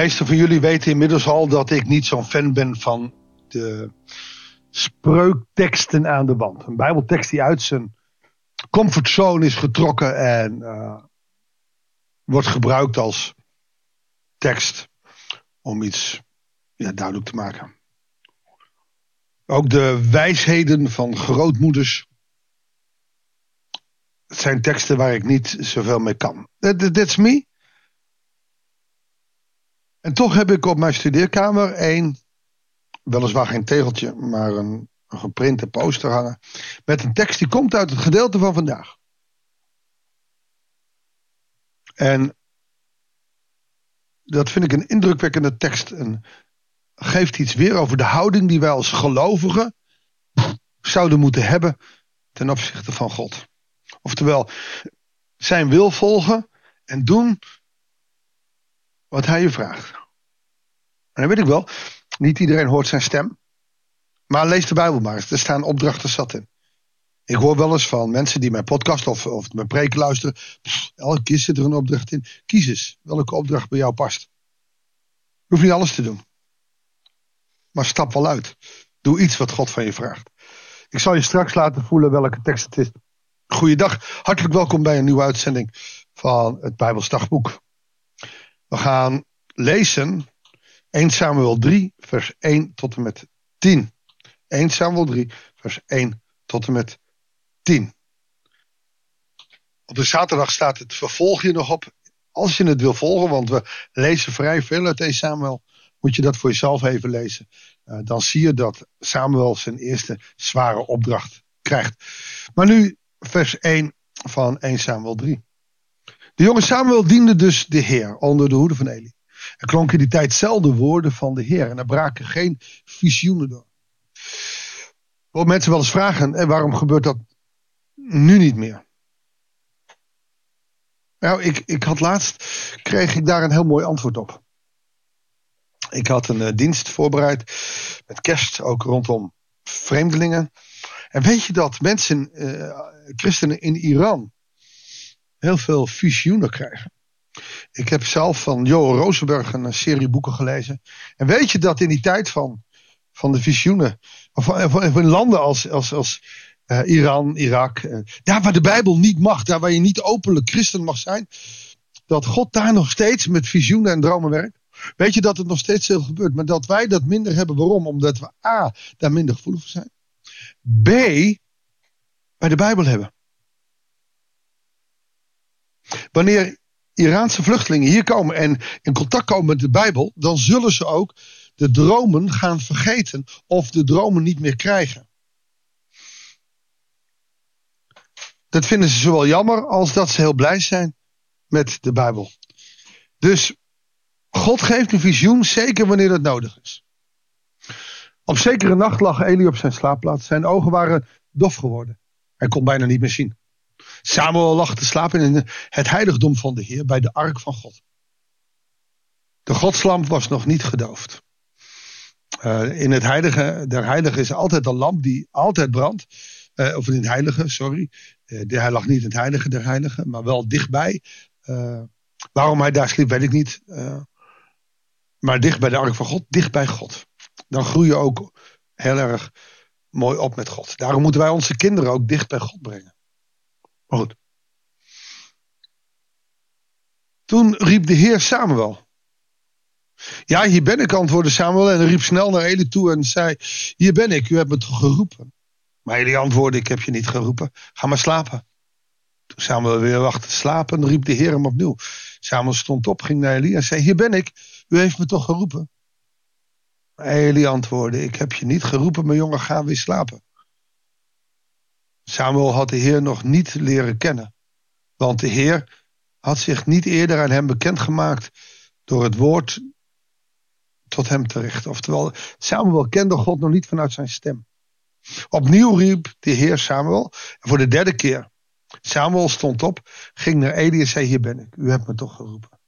meeste van jullie weten inmiddels al dat ik niet zo'n fan ben van de spreukteksten aan de wand. Een bijbeltekst die uit zijn comfortzone is getrokken en uh, wordt gebruikt als tekst om iets ja, duidelijk te maken. Ook de wijsheden van grootmoeders. Het zijn teksten waar ik niet zoveel mee kan. That, that's me. En toch heb ik op mijn studeerkamer een, weliswaar geen tegeltje, maar een, een geprinte poster hangen. Met een tekst die komt uit het gedeelte van vandaag. En dat vind ik een indrukwekkende tekst. En geeft iets weer over de houding die wij als gelovigen zouden moeten hebben ten opzichte van God. Oftewel, zijn wil volgen en doen wat hij je vraagt. En dan weet ik wel, niet iedereen hoort zijn stem. Maar lees de Bijbel maar eens, er staan opdrachten zat in. Ik hoor wel eens van mensen die mijn podcast of, of mijn preek luisteren. elke keer zit er een opdracht in. Kies eens welke opdracht bij jou past. Je hoeft niet alles te doen. Maar stap wel uit. Doe iets wat God van je vraagt. Ik zal je straks laten voelen welke tekst het is. Goeiedag, hartelijk welkom bij een nieuwe uitzending van het Bijbels Dagboek. We gaan lezen 1 Samuel 3, vers 1 tot en met 10. 1 Samuel 3, vers 1 tot en met 10. Op de zaterdag staat het vervolg je nog op. Als je het wil volgen, want we lezen vrij veel uit 1 Samuel, moet je dat voor jezelf even lezen. Uh, dan zie je dat Samuel zijn eerste zware opdracht krijgt. Maar nu vers 1 van 1 Samuel 3. De jonge Samuel diende dus de Heer onder de hoede van Eli. Er klonken die tijd zelden woorden van de Heer en er braken geen visioenen door. Wat mensen wel eens vragen, en waarom gebeurt dat nu niet meer? Nou, ik, ik had laatst, kreeg ik daar een heel mooi antwoord op. Ik had een uh, dienst voorbereid met kerst, ook rondom vreemdelingen. En weet je dat mensen, uh, christenen in Iran, heel veel visioenen krijgen? Ik heb zelf van Johan Rosenberg een serie boeken gelezen. En weet je dat in die tijd van, van de visioenen, of, in landen als, als, als uh, Iran, Irak, uh, daar waar de Bijbel niet mag, daar waar je niet openlijk christen mag zijn, dat God daar nog steeds met visioenen en dromen werkt? Weet je dat het nog steeds veel gebeurt, maar dat wij dat minder hebben. Waarom? Omdat we A, daar minder gevoelig voor zijn. B, bij de Bijbel hebben. Wanneer Iraanse vluchtelingen hier komen en in contact komen met de Bijbel, dan zullen ze ook de dromen gaan vergeten of de dromen niet meer krijgen. Dat vinden ze zowel jammer als dat ze heel blij zijn met de Bijbel. Dus God geeft een visioen, zeker wanneer dat nodig is. Op zekere nacht lag Eli op zijn slaapplaats. Zijn ogen waren dof geworden. Hij kon bijna niet meer zien. Samuel lag te slapen in het heiligdom van de Heer bij de ark van God. De godslamp was nog niet gedoofd. Uh, in het heilige, der heilige is altijd een lamp die altijd brandt. Uh, of in het heilige, sorry. Uh, hij lag niet in het heilige der heilige, maar wel dichtbij. waarom hij daar sliep, weet ik niet. maar dicht bij de ark van God, dicht bij God. Dan groei je ook heel erg mooi op met God. Daarom moeten wij onze kinderen ook dicht bij God brengen. Maar goed. Toen riep de Heer Samuel. Ja, hier ben ik, antwoordde Samuel en riep snel naar Eli toe en zei: Hier ben ik, u hebt me toch geroepen? Maar Eli antwoordde: Ik heb je niet geroepen, ga maar slapen. Toen Samuel weer wachtte slapen, riep de Heer hem opnieuw. Samuel stond op, ging naar Eli en zei: Hier ben ik, u heeft me toch geroepen? Eli antwoordde: Ik heb je niet geroepen, mijn jongen, ga weer slapen. Samuel had de Heer nog niet leren kennen, want de Heer had zich niet eerder aan hem bekendgemaakt door het woord tot hem te richten. Oftewel, Samuel kende God nog niet vanuit zijn stem. Opnieuw riep de Heer Samuel, voor de derde keer. Samuel stond op, ging naar Eli en zei: Hier ben ik, u hebt me toch geroepen.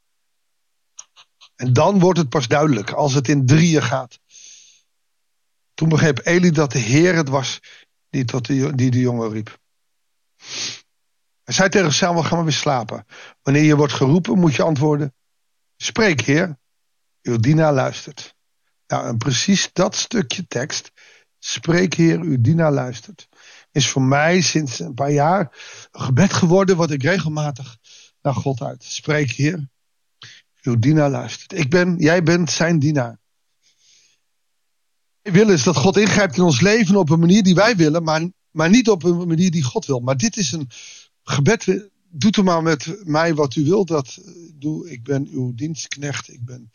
En dan wordt het pas duidelijk, als het in drieën gaat. Toen begreep Eli dat de Heer het was die, tot de, die de jongen riep. Hij zei tegen Samuel, ga maar weer slapen. Wanneer je wordt geroepen, moet je antwoorden, spreek heer. uw dienaar luistert. Nou, en precies dat stukje tekst, spreek Heer, uw dienaar luistert, is voor mij sinds een paar jaar een gebed geworden wat ik regelmatig naar God uit. Spreek Heer, uw dienaar luistert. Ik ben, jij bent zijn dienaar. Willen is dat God ingrijpt in ons leven op een manier die wij willen, maar, maar niet op een manier die God wil. Maar dit is een gebed. Doet u maar met mij wat u wilt. Dat doe. Ik ben uw dienstknecht. Ik ben.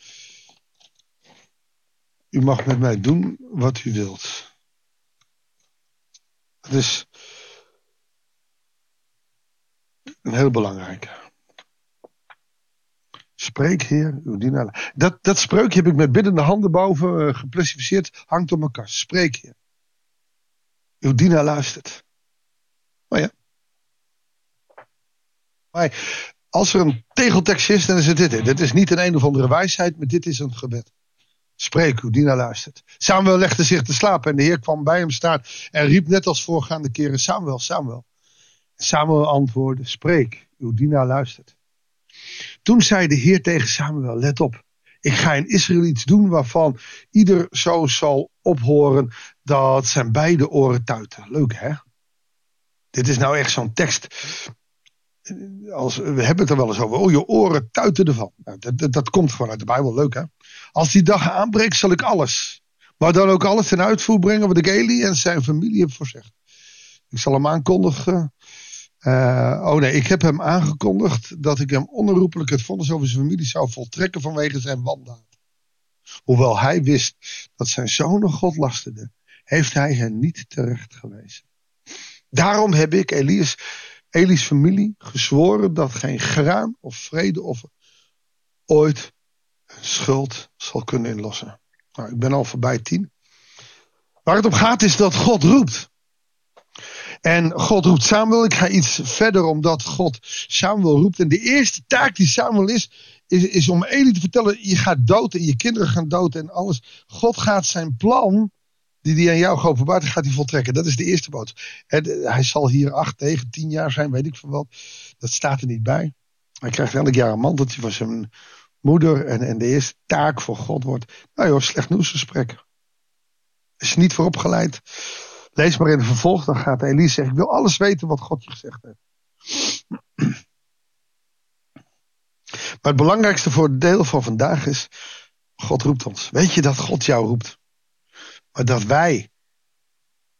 U mag met mij doen wat u wilt. Is een heel belangrijke. Spreek, Heer, uw dienaar. Dat, dat spreukje heb ik met biddende handen boven uh, hangt op mijn kast. Spreek, Heer. Uw dienaar luistert. Oh ja. Maar als er een tegeltekst is, dan is het dit. Dit is niet een een of andere wijsheid, maar dit is een gebed. Spreek, uw luistert. Samuel legde zich te slapen en de Heer kwam bij hem staan en riep net als voorgaande keren: Samuel, Samuel. Samuel antwoordde: Spreek, uw dienaar luistert. Toen zei de Heer tegen Samuel: Let op, ik ga in Israël iets doen waarvan ieder zo zal ophoren dat zijn beide oren tuiten. Leuk hè? Dit is nou echt zo'n tekst. Als, we hebben het er wel eens over. Oh, je oren tuiten ervan. Nou, dat, dat, komt gewoon uit de Bijbel. Leuk hè? Als die dag aanbreekt, zal ik alles. Maar dan ook alles ten uitvoer brengen wat ik Eli en zijn familie heb voorzegd. Ik zal hem aankondigen uh, oh nee, ik heb hem aangekondigd dat ik hem onherroepelijk het vonnis over zijn familie zou voltrekken vanwege zijn wandaad. Hoewel hij wist dat zijn zonen God lasterde, heeft hij hen niet terecht gewezen. Daarom heb ik Elias, Eli's familie gezworen dat geen graan of vredeoffer ooit een schuld zal kunnen inlossen. Nou, ik ben al voorbij tien. Waar het om gaat is dat God roept. En God roept Samuel. Ik ga iets verder omdat God Samuel roept. En de eerste taak die Samuel is, is, is om Eli te vertellen: je gaat dood en je kinderen gaan dood en alles. God gaat zijn plan, die hij aan jou geopenbaard gaat hij voltrekken. Dat is de eerste boodschap. Hij zal hier acht, negen, tien jaar zijn, weet ik veel wat. Dat staat er niet bij. Hij krijgt elk jaar een manteltje van zijn moeder. En, en de eerste taak voor God wordt: nou joh, slecht nieuwsgesprek. Is niet voor opgeleid. Lees maar in het vervolg, dan gaat Elise zeggen: Ik wil alles weten wat God je gezegd heeft. Maar het belangrijkste voor deel van vandaag is: God roept ons. Weet je dat God jou roept? Maar dat wij,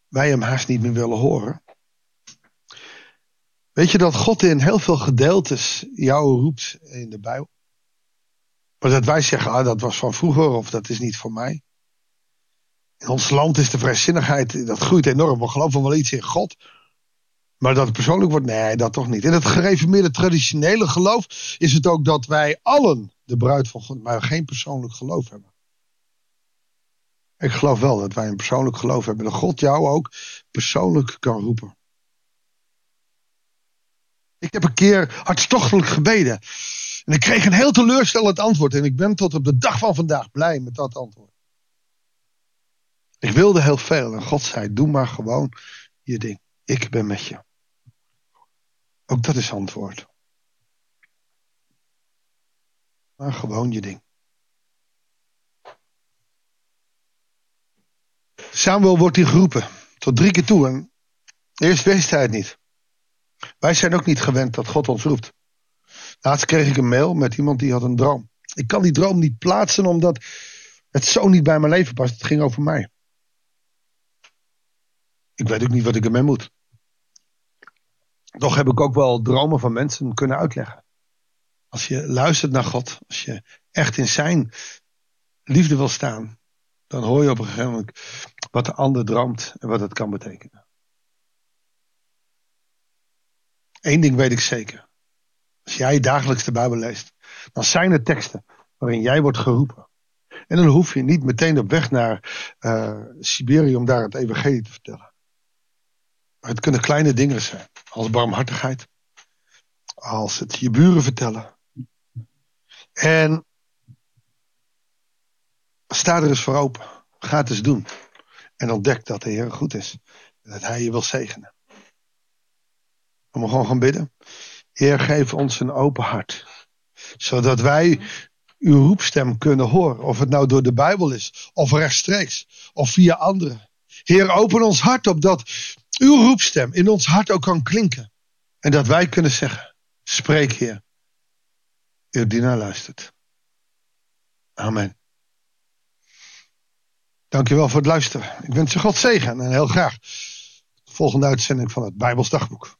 wij hem haast niet meer willen horen. Weet je dat God in heel veel gedeeltes jou roept in de Bijbel? Maar dat wij zeggen, ah, dat was van vroeger of dat is niet voor mij. In ons land is de vrijzinnigheid, dat groeit enorm. We geloven wel iets in God. Maar dat het persoonlijk wordt, nee, dat toch niet. In het gereformeerde traditionele geloof is het ook dat wij allen de bruid van God, maar geen persoonlijk geloof hebben. Ik geloof wel dat wij een persoonlijk geloof hebben. Dat God jou ook persoonlijk kan roepen. Ik heb een keer hartstochtelijk gebeden. En ik kreeg een heel teleurstellend antwoord. En ik ben tot op de dag van vandaag blij met dat antwoord. Ik wilde heel veel en God zei: Doe maar gewoon je ding. Ik ben met je. Ook dat is antwoord. Maar gewoon je ding. Samuel wordt hier geroepen. Tot drie keer toe. En eerst wist hij het niet. Wij zijn ook niet gewend dat God ons roept. Laatst kreeg ik een mail met iemand die had een droom. Ik kan die droom niet plaatsen omdat het zo niet bij mijn leven past. Het ging over mij. Ik weet ook niet wat ik ermee moet. Toch heb ik ook wel dromen van mensen kunnen uitleggen. Als je luistert naar God, als je echt in zijn liefde wil staan, dan hoor je op een gegeven moment wat de ander droomt en wat het kan betekenen. Eén ding weet ik zeker. Als jij dagelijks de Bijbel leest, dan zijn er teksten waarin jij wordt geroepen. En dan hoef je niet meteen op weg naar uh, Siberië om daar het evangelie te vertellen. Het kunnen kleine dingen zijn, als barmhartigheid, als het je buren vertellen. En sta er eens voor open. Ga het eens doen. En ontdek dat de Heer goed is. En dat Hij je wil zegenen. We gewoon gaan bidden. Heer, geef ons een open hart. Zodat wij uw roepstem kunnen horen. Of het nou door de Bijbel is, of rechtstreeks, of via anderen. Heer, open ons hart op dat uw roepstem in ons hart ook kan klinken. En dat wij kunnen zeggen, spreek Heer. Uw dienaar luistert. Amen. Dankjewel voor het luisteren. Ik wens je God zegen en heel graag de volgende uitzending van het Bijbelsdagboek.